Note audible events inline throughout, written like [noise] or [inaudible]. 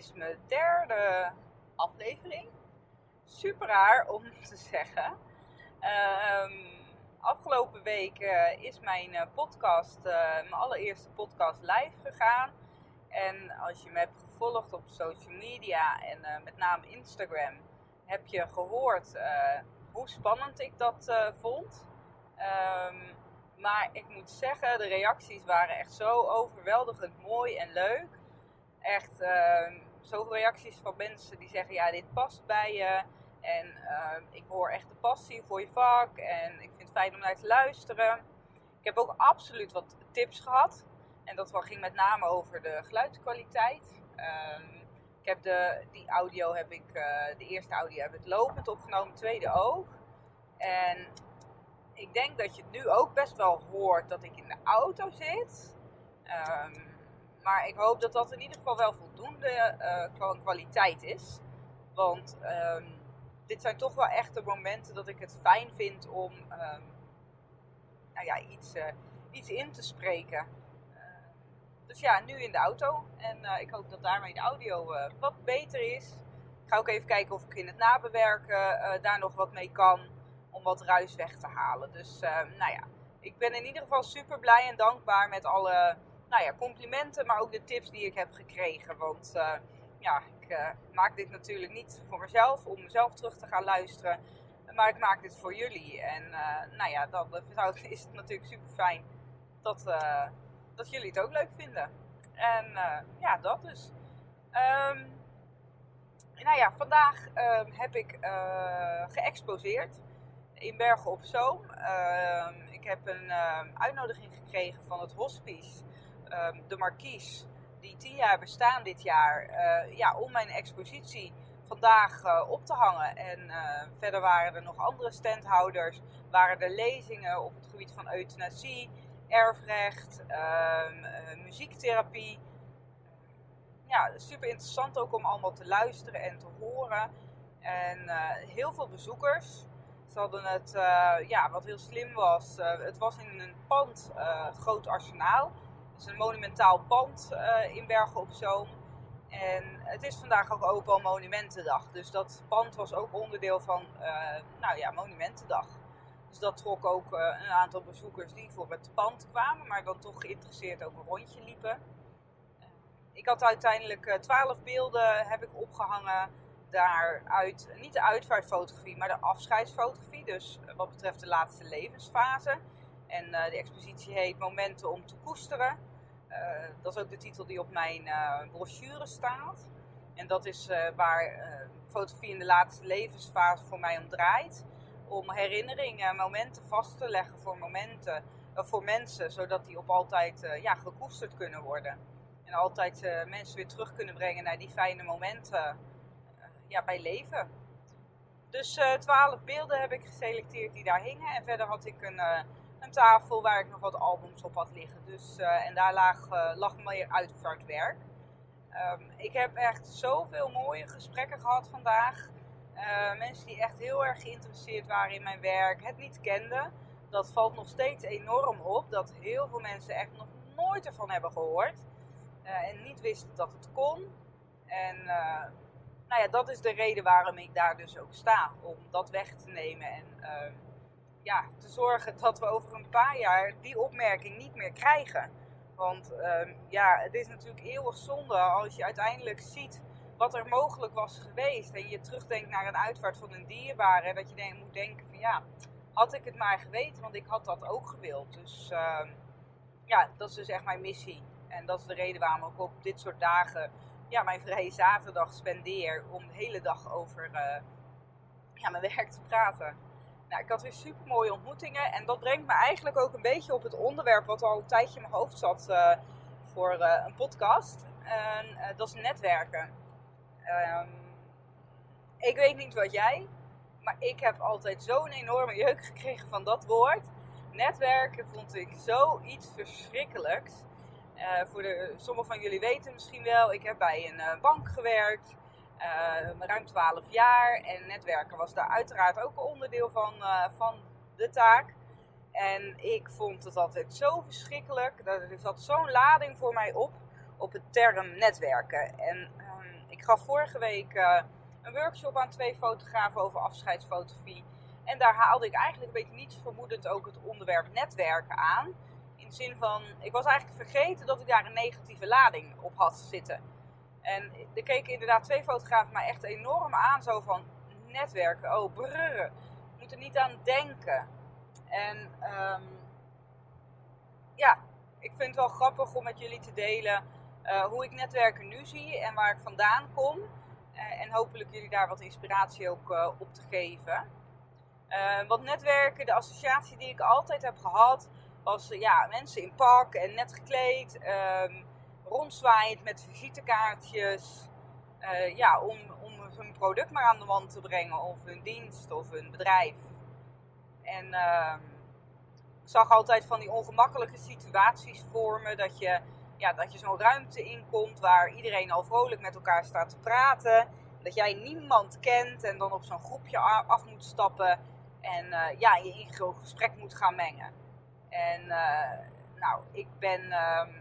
Is mijn derde aflevering. Super raar om [laughs] te zeggen. Ehm, afgelopen week eh, is mijn eh, podcast, eh, mijn allereerste podcast live gegaan. En als je me hebt gevolgd op social media en met name Instagram, heb je gehoord hoe spannend ik dat vond. Ehm, maar ik moet zeggen, de reacties waren echt zo overweldigend mooi en leuk. Echt uh, zoveel reacties van mensen die zeggen: Ja, dit past bij je. En uh, ik hoor echt de passie voor je vak. En ik vind het fijn om naar te luisteren. Ik heb ook absoluut wat tips gehad. En dat ging met name over de geluidskwaliteit. Uh, ik heb de, die audio heb ik, uh, de eerste audio heb ik lopend opgenomen, de tweede ook. En ik denk dat je het nu ook best wel hoort dat ik in de auto zit. Um, maar ik hoop dat dat in ieder geval wel voldoende uh, kwaliteit is. Want um, dit zijn toch wel echte momenten dat ik het fijn vind om um, nou ja, iets, uh, iets in te spreken. Uh, dus ja, nu in de auto. En ik hoop dat daarmee de audio wat beter is. Ik ga ook even kijken of ik in het nabewerken daar nog wat mee kan om wat ruis weg te halen. Dus uh, nou ja, ik ben in ieder geval super blij en dankbaar met alle nou ja, complimenten, maar ook de tips die ik heb gekregen. Want uh, ja, ik uh, maak dit natuurlijk niet voor mezelf, om mezelf terug te gaan luisteren. Maar ik maak dit voor jullie. En nou ja, dan [laughs] is het natuurlijk super fijn dat, dat jullie het ook leuk vinden. En ja, dat dus. Um, nou ja, vandaag uh, heb ik geëxposeerd in Bergen op Zoom. Uh, ik heb een uitnodiging gekregen van het hospice, ehm, de Marquise, die tien jaar bestaan dit jaar, eh, ja, om mijn expositie vandaag eh, op te hangen. En eh, verder waren er nog andere standhouders, waren er lezingen op het gebied van euthanasie, erfrecht, ehm, muziektherapie. Ja, super interessant ook om allemaal te luisteren en te horen. En heel veel bezoekers. Ze hadden het, ja, wat heel slim was, het was in een pand, groot arsenaal. Het is een monumentaal pand in Bergen op Zoom. En het is vandaag ook Open Monumentendag. Dus dat pand was ook onderdeel van, nou ja, Monumentendag. Dus dat trok ook een aantal bezoekers die voor het pand kwamen, maar dan toch geïnteresseerd ook een rondje liepen. Ik had uiteindelijk twaalf beelden heb ik opgehangen daaruit, niet de uitvaartfotografie, maar de afscheidsfotografie. Dus wat betreft de laatste levensfase. En de expositie heet Momenten om te koesteren. Uh, dat is ook de titel die op mijn uh, brochure staat. En dat is waar fotografie in de laatste levensfase voor mij om draait. Om herinneringen, momenten vast te leggen voor momenten, voor mensen, zodat die op altijd ja, gekoesterd kunnen worden. En altijd mensen weer terug kunnen brengen naar die fijne momenten ja, bij leven. Dus uh, twaalf beelden heb ik geselecteerd die daar hingen. En verder had ik een, uh, een tafel waar ik nog wat albums op had liggen. Dus, uh, en daar lag, lag meer uitvaartwerk. Um, ik heb echt zoveel mooie gesprekken gehad vandaag. mensen die echt heel erg geïnteresseerd waren in mijn werk, het niet kenden. Dat valt nog steeds enorm op. Dat heel veel mensen echt nog nooit ervan hebben gehoord. en niet wisten dat het kon. En nou ja, dat is de reden waarom ik daar dus ook sta. Om dat weg te nemen en uh, ja, te zorgen dat we over een paar jaar die opmerking niet meer krijgen. Want uh, ja, het is natuurlijk eeuwig zonde als je uiteindelijk ziet wat er mogelijk was geweest. En je terugdenkt naar een uitvaart van een dierbare. En dat je dan moet denken van ja, had ik het maar geweten, want ik had dat ook gewild. Dus uh, ja, dat is dus echt mijn missie. En dat is de reden waarom ik op dit soort dagen ja, mijn vrije zaterdag spendeer om de hele dag over uh, ja, mijn werk te praten. Nou, ik had weer super mooie ontmoetingen en dat brengt me eigenlijk ook een beetje op het onderwerp wat al een tijdje in mijn hoofd zat uh, voor uh, een podcast. En dat is netwerken. Um, ik weet niet wat jij, maar ik heb altijd zo'n enorme jeuk gekregen van dat woord. Netwerken vond ik zoiets verschrikkelijks. Voor de, sommigen van jullie weten misschien wel, ik heb bij een bank gewerkt. Uh, ruim 12 jaar. En netwerken was daar uiteraard ook een onderdeel van, van de taak. En ik vond het altijd zo verschrikkelijk. Er zat zo'n lading voor mij op, op het term netwerken. En um, ik gaf vorige week een workshop aan twee fotografen over afscheidsfotografie. En daar haalde ik eigenlijk een beetje niets vermoedend ook het onderwerp netwerken aan. In de zin van, ik was eigenlijk vergeten dat ik daar een negatieve lading op had zitten. En er keken inderdaad twee fotografen mij echt enorm aan, zo van netwerken, oh brrr, moet er niet aan denken. En um, ja, ik vind het wel grappig om met jullie te delen uh, hoe ik netwerken nu zie en waar ik vandaan kom. Uh, en hopelijk jullie daar wat inspiratie ook uh, op te geven. want netwerken, de associatie die ik altijd heb gehad, was ja, mensen in pak en net gekleed, um, rondzwaaiend met visitekaartjes. Uh, ja, om, om hun product maar aan de wand te brengen, of hun dienst of hun bedrijf. En uh, ik zag altijd van die ongemakkelijke situaties vormen, dat je, ja, dat je zo'n ruimte inkomt waar iedereen al vrolijk met elkaar staat te praten. Dat jij niemand kent en dan op zo'n groepje af moet stappen en uh, ja, je in gesprek moet gaan mengen. En uh, nou, ik ben um,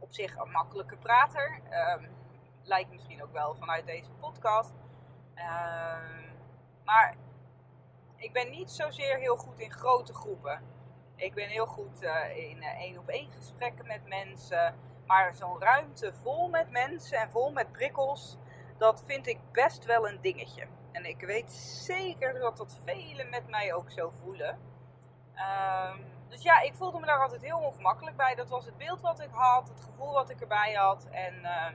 op zich een makkelijke prater. Um, lijkt misschien ook wel vanuit deze podcast. Um, maar ik ben niet zozeer heel goed in grote groepen. Ik ben heel goed uh, in één op één gesprekken met mensen. Maar zo'n ruimte vol met mensen en vol met prikkels, dat vind ik best wel een dingetje. En ik weet zeker dat dat velen met mij ook zo voelen. Um, dus ja, ik voelde me daar altijd heel ongemakkelijk bij. Dat was het beeld wat ik had, het gevoel wat ik erbij had. En uh,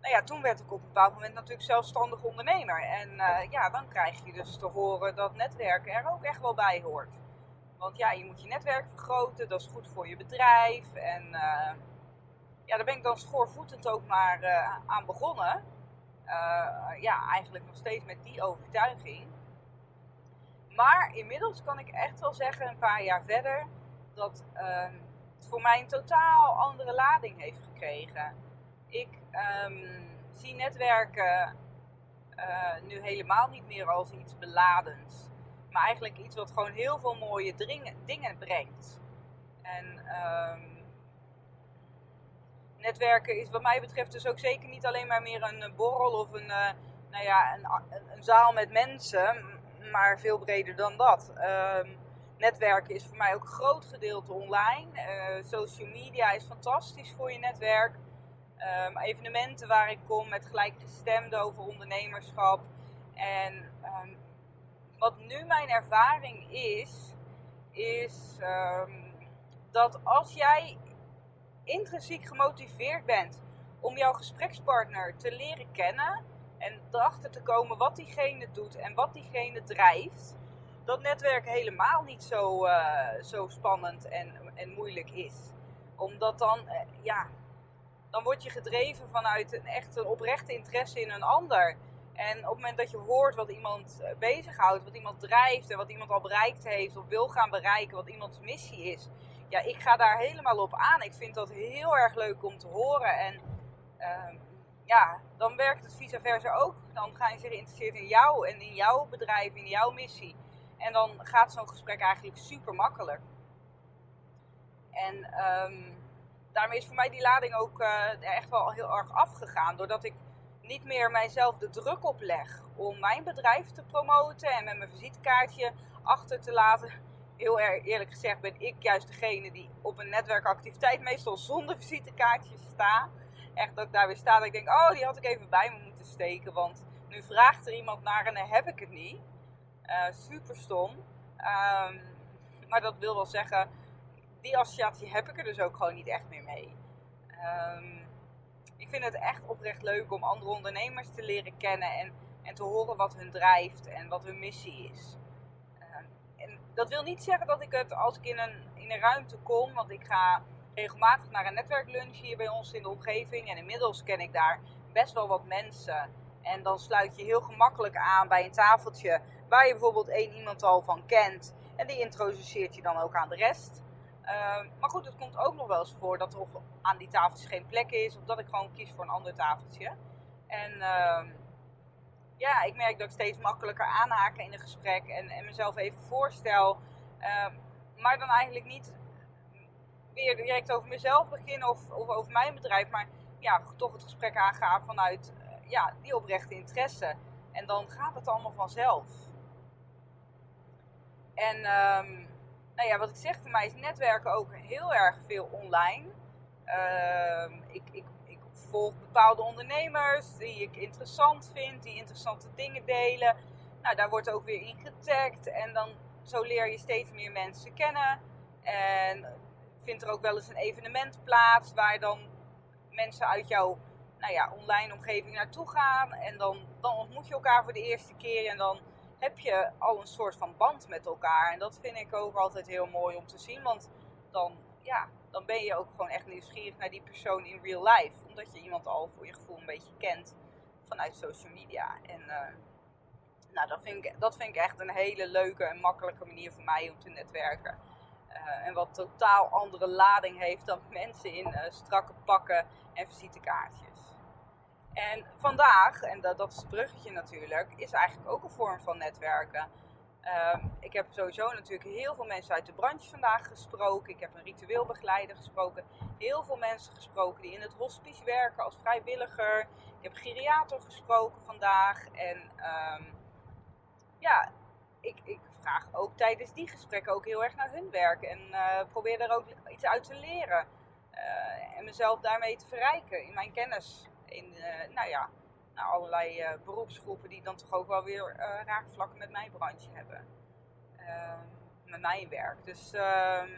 nou ja, toen werd ik op een bepaald moment natuurlijk zelfstandig ondernemer. En uh, ja, dan krijg je dus te horen dat netwerken er ook echt wel bij hoort. Want ja, je moet je netwerk vergroten, dat is goed voor je bedrijf. En uh, ja, daar ben ik dan schoorvoetend ook maar aan begonnen. ja, eigenlijk nog steeds met die overtuiging. Maar inmiddels kan ik echt wel zeggen, een paar jaar verder, dat uh, het voor mij een totaal andere lading heeft gekregen. Ik um, zie netwerken uh, nu helemaal niet meer als iets beladends. Maar eigenlijk iets wat gewoon heel veel mooie dingen brengt. En um, netwerken is wat mij betreft dus ook zeker niet alleen maar meer een borrel of een, uh, nou ja, een, een, zaal met mensen maar veel breder dan dat. Um, netwerken is voor mij ook een groot gedeelte online. Uh, social media is fantastisch voor je netwerk. Um, evenementen waar ik kom met gelijkgestemden over ondernemerschap. En um, wat nu mijn ervaring is, is dat als jij intrinsiek gemotiveerd bent om jouw gesprekspartner te leren kennen en erachter te komen wat diegene doet en wat diegene drijft, dat netwerk helemaal niet zo, uh, zo spannend en, en moeilijk is. Omdat dan, uh, ja, dan word je gedreven vanuit een echt een oprechte interesse in een ander. En op het moment dat je hoort wat iemand eh, bezighoudt, wat iemand drijft en wat iemand al bereikt heeft of wil gaan bereiken, wat iemands missie is. Ja, ik ga daar helemaal op aan. Ik vind dat heel erg leuk om te horen. En uh, ja, dan werkt het vice versa ook. Dan gaan ze geïnteresseerd in jou en in jouw bedrijf, in jouw missie. En dan gaat zo'n gesprek eigenlijk super makkelijk. En um, daarmee is voor mij die lading ook uh, echt wel heel erg afgegaan. Doordat ik niet meer mijzelf de druk opleg om mijn bedrijf te promoten en met mijn visitekaartje achter te laten. Heel eerlijk gezegd ben ik juist degene die op een netwerkactiviteit meestal zonder visitekaartje staat echt dat ik daar weer sta. Dat ik denk, oh, die had ik even bij me moeten steken. Want nu vraagt er iemand naar en dan heb ik het niet. Uh, super stom. Um, maar dat wil wel zeggen, die associatie heb ik er dus ook gewoon niet echt meer mee. Ehm, ik vind het echt oprecht leuk om andere ondernemers te leren kennen en, en te horen wat hun drijft en wat hun missie is. Ehm, en dat wil niet zeggen dat ik het als ik in een, in een ruimte kom, want ik ga regelmatig naar een netwerklunch hier bij ons in de omgeving en inmiddels ken ik daar best wel wat mensen. En dan sluit je heel gemakkelijk aan bij een tafeltje waar je bijvoorbeeld één iemand al van kent. En die introduceert je dan ook aan de rest. Ehm, maar goed, het komt ook nog wel eens voor dat er aan die tafeltjes geen plek is. Of dat ik gewoon kies voor een ander tafeltje. En uh, ja, ik merk dat ik steeds makkelijker aanhaak in een gesprek. En, en mezelf even voorstel. Uh, maar dan eigenlijk niet weer direct over mezelf beginnen of, of over mijn bedrijf. Maar ja, toch het gesprek aangaan vanuit uh, ja, die oprechte interesse. En dan gaat het allemaal vanzelf. En um, nou ja, wat ik zeg, voor mij is netwerken ook heel erg veel online. Uh, ik, ik, ik volg bepaalde ondernemers die ik interessant vind, die interessante dingen delen. Nou, daar wordt ook weer in getagd en dan zo leer je steeds meer mensen kennen. En vindt er ook wel eens een evenement plaats waar dan mensen uit jouw nou ja, online omgeving naartoe gaan. En dan, dan ontmoet je elkaar voor de eerste keer en dan heb je al een soort van band met elkaar. En dat vind ik ook altijd heel mooi om te zien. Want dan, ja, dan ben je ook gewoon echt nieuwsgierig naar die persoon in real life. Omdat je iemand al voor je gevoel een beetje kent vanuit social media. En uh, nou, dat vind, ik, dat vind ik echt een hele leuke en makkelijke manier voor mij om te netwerken. Uh, en wat totaal andere lading heeft dan mensen in uh, strakke pakken en visitekaartjes. En vandaag, en dat, dat is het bruggetje natuurlijk, is eigenlijk ook een vorm van netwerken. Um, ik heb sowieso natuurlijk heel veel mensen uit de branche vandaag gesproken. Ik heb een ritueelbegeleider gesproken. Heel veel mensen gesproken die in het hospice werken als vrijwilliger. Ik heb geriator gesproken vandaag. En um, ja, ik, ik, vraag ook tijdens die gesprekken ook heel erg naar hun werk. En uh, probeer er ook iets uit te leren. Uh, en mezelf daarmee te verrijken in mijn kennis in uh, nou ja, allerlei beroepsgroepen die dan toch ook wel weer raakvlakken met mijn branche hebben. Ehm, met mijn werk. Dus, ehm,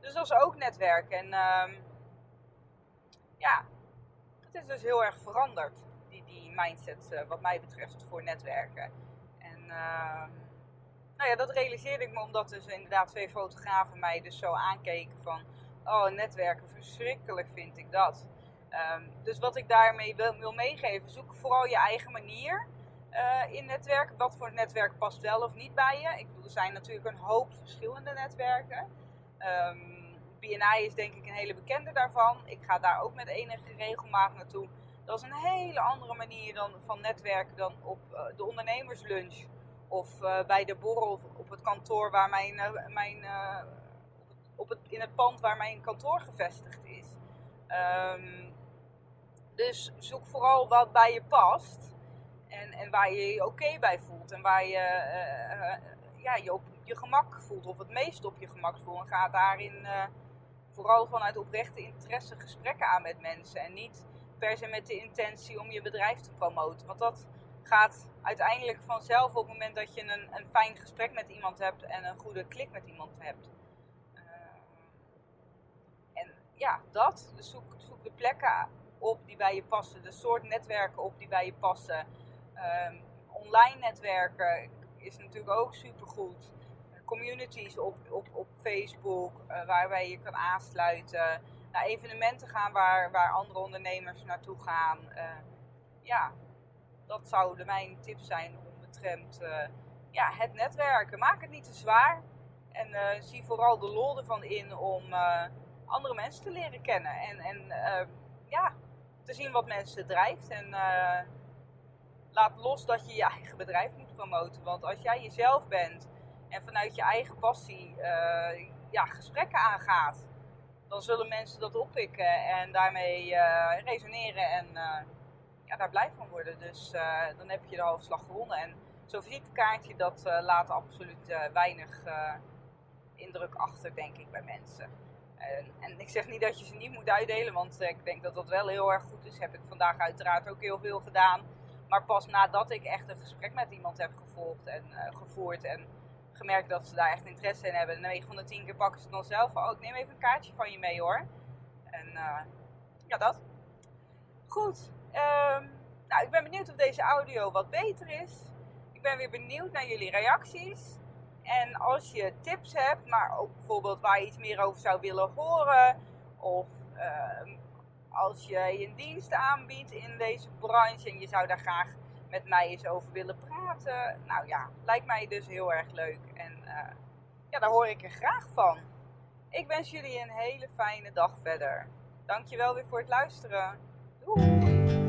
dus dat is ook netwerken. En ehm, ja, het is dus heel erg veranderd, die, die mindset wat mij betreft voor netwerken. En nou ja, dat realiseerde ik me omdat dus inderdaad twee fotografen mij dus zo aankeken van... Oh, netwerken, verschrikkelijk vind ik dat. Um, dus wat ik daarmee wil, meegeven, zoek vooral je eigen manier uh, in netwerken. Wat voor netwerk past wel of niet bij je. Ik bedoel, er zijn natuurlijk een hoop verschillende netwerken. Um, ehm, BNI is denk ik een hele bekende daarvan. Ik ga daar ook met enige regelmaat naartoe. Dat is een hele andere manier dan, van netwerken dan op uh, de ondernemerslunch. Of uh, bij de borrel op het kantoor waar mijn, mijn op het, in het pand waar mijn kantoor gevestigd is. Um, dus zoek vooral wat bij je past. En, en waar je je oké bij voelt. En waar je ja, je op je gemak voelt. Of het meest op je gemak voelt. En ga daarin vooral vanuit oprechte interesse gesprekken aan met mensen. En niet per se met de intentie om je bedrijf te promoten. Want dat gaat uiteindelijk vanzelf op het moment dat je een, een fijn gesprek met iemand hebt. En een goede klik met iemand hebt. en ja, dat. Dus zoek, zoek de plekken op die bij je passen, de soort netwerken op die bij je passen. Um, online netwerken is natuurlijk ook supergoed. Communities op, op, op Facebook uh, waarbij je kan aansluiten. Evenementen gaan waar, waar andere ondernemers naartoe gaan. Uh, ja, dat zouden mijn tips zijn ombetrent uh, ja, het netwerken. Maak het niet te zwaar. En zie vooral de lol ervan in om andere mensen te leren kennen. En, en ja, te zien wat mensen drijft. En laat los dat je je eigen bedrijf moet promoten. Want als jij jezelf bent en vanuit je eigen passie ja, gesprekken aangaat, dan zullen mensen dat oppikken en daarmee resoneren en daar blij van worden. Dus dan heb je de hoofdslag gewonnen. En zo'n visitekaartje, dat laat absoluut weinig indruk achter, denk ik, bij mensen. En, en, ik zeg niet dat je ze niet moet uitdelen, want ik denk dat dat wel heel erg goed is. Heb ik vandaag uiteraard ook heel veel gedaan. Maar pas nadat ik echt een gesprek met iemand heb gevolgd en gevoerd. En gemerkt dat ze daar echt interesse in hebben. En 9 van de 10 keer pakken ze dan zelf. Oh, ik neem even een kaartje van je mee hoor. En ja, dat. Goed. Um, nou, ik ben benieuwd of deze audio wat beter is. Ik ben weer benieuwd naar jullie reacties. En als je tips hebt, maar ook bijvoorbeeld waar je iets meer over zou willen horen. Of uh, als je je dienst aanbiedt in deze branche en je zou daar graag met mij eens over willen praten. Nou ja, lijkt mij dus heel erg leuk. En uh, ja, daar hoor ik er graag van. Ik wens jullie een hele fijne dag verder. Dankjewel weer voor het luisteren. Doei!